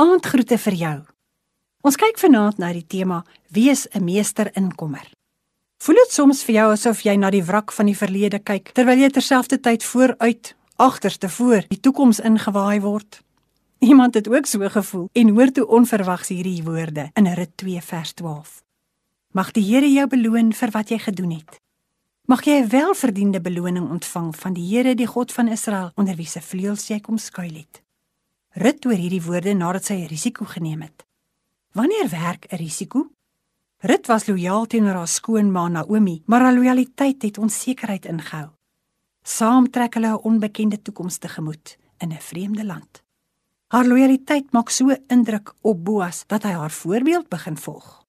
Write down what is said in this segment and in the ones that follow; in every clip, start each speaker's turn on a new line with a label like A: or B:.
A: Aandgroete vir jou. Ons kyk vanaand na die tema Wees 'n meester in kommer. Voel dit soms vir jou asof jy na die wrak van die verlede kyk terwyl jy terselfdertyd vooruit, agterste voor die toekoms ingewaai word? Iemand het ook so gevoel en hoor toe onverwags hierdie woorde in Rit 2 vers 12. Mag die Here jou beloon vir wat jy gedoen het. Mag jy 'n welverdiende beloning ontvang van die Here, die God van Israel, onder wie se vleuels jy kom skuil het. Rit oor hierdie woorde nadat sy 'n risiko geneem het. Wanneer werk 'n risiko? Rit was lojaal teenoor haar skoonma Naomi, maar haar lojaliteit het onsekerheid ingehou. Saam trek hulle 'n onbekende toekoms tegemoet in 'n vreemde land. Haar lojaliteit maak so indruk op Boas dat hy haar voorbeeld begin volg.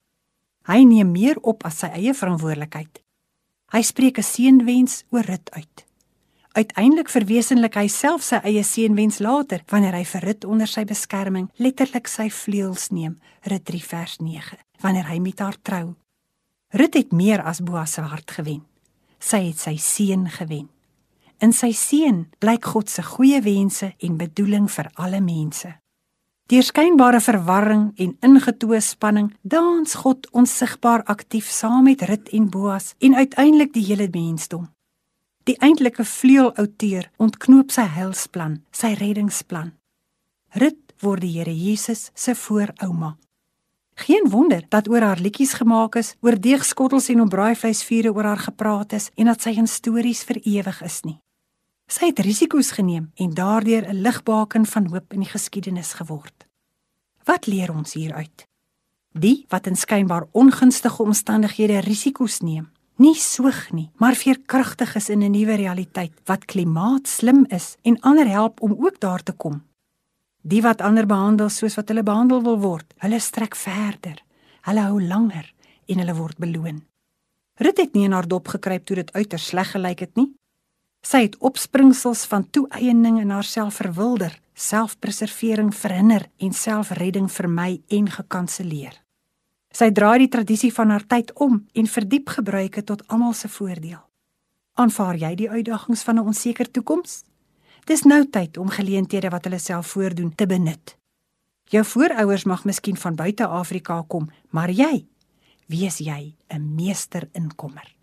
A: Hy neem meer op as sy eie verantwoordelikheid. Hy spreek 'n seënwens oor Rit uit. Uiteindelik verwesenlik hy self sy eie seënwens later wanneer hy vir Rut onder sy beskerming letterlik sy vleuels neem, Rut 3 vers 9, wanneer hy met haar trou. Rut het meer as Boas se hart gewen. Sy het sy seun gewen. In sy seun blyk God se goeie wense en bedoeling vir alle mense. Deur skynbare verwarring en ingetoe spanning dans God onsigbaar aktief saam met Rut en Boas en uiteindelik die hele mensdom. Die eintlike vleuelouteur ontknoop sy heilsplan, sy reddingsplan. Rut word die Here Jesus se voorouma. Geen wonder dat oor haar liedjies gemaak is, oor deegskottels en op braaivleisvure oor haar gepraat is en dat sy in stories vir ewig is nie. Sy het risiko's geneem en daardeur 'n ligbaken van hoop in die geskiedenis geword. Wat leer ons hieruit? Die wat in skynbaar ongunstige omstandighede risiko's neem, nie soeg nie, maar veerkragtig is in 'n nuwe realiteit wat klimaatslim is en ander help om ook daar te kom. Die wat ander behandel soos wat hulle behandel wil word, hulle strek verder. Hulle hou langer en hulle word beloon. Rut het nie in haar dop gekruip toe dit uiters sleg gelyk het nie. Sy het opspringsels van toeëning in haarself verwilder, selfpreservering verhinder en selfredding vermy en gekanselleer. Sy draai die tradisie van haar tyd om en verdiep gebruike tot almal se voordeel. Aanvaar jy die uitdagings van 'n onseker toekoms? Dis nou tyd om geleenthede wat hulle self voordoen te benut. Jou voorouers mag miskien van buite Afrika kom, maar jy, wees jy 'n meester in kommer.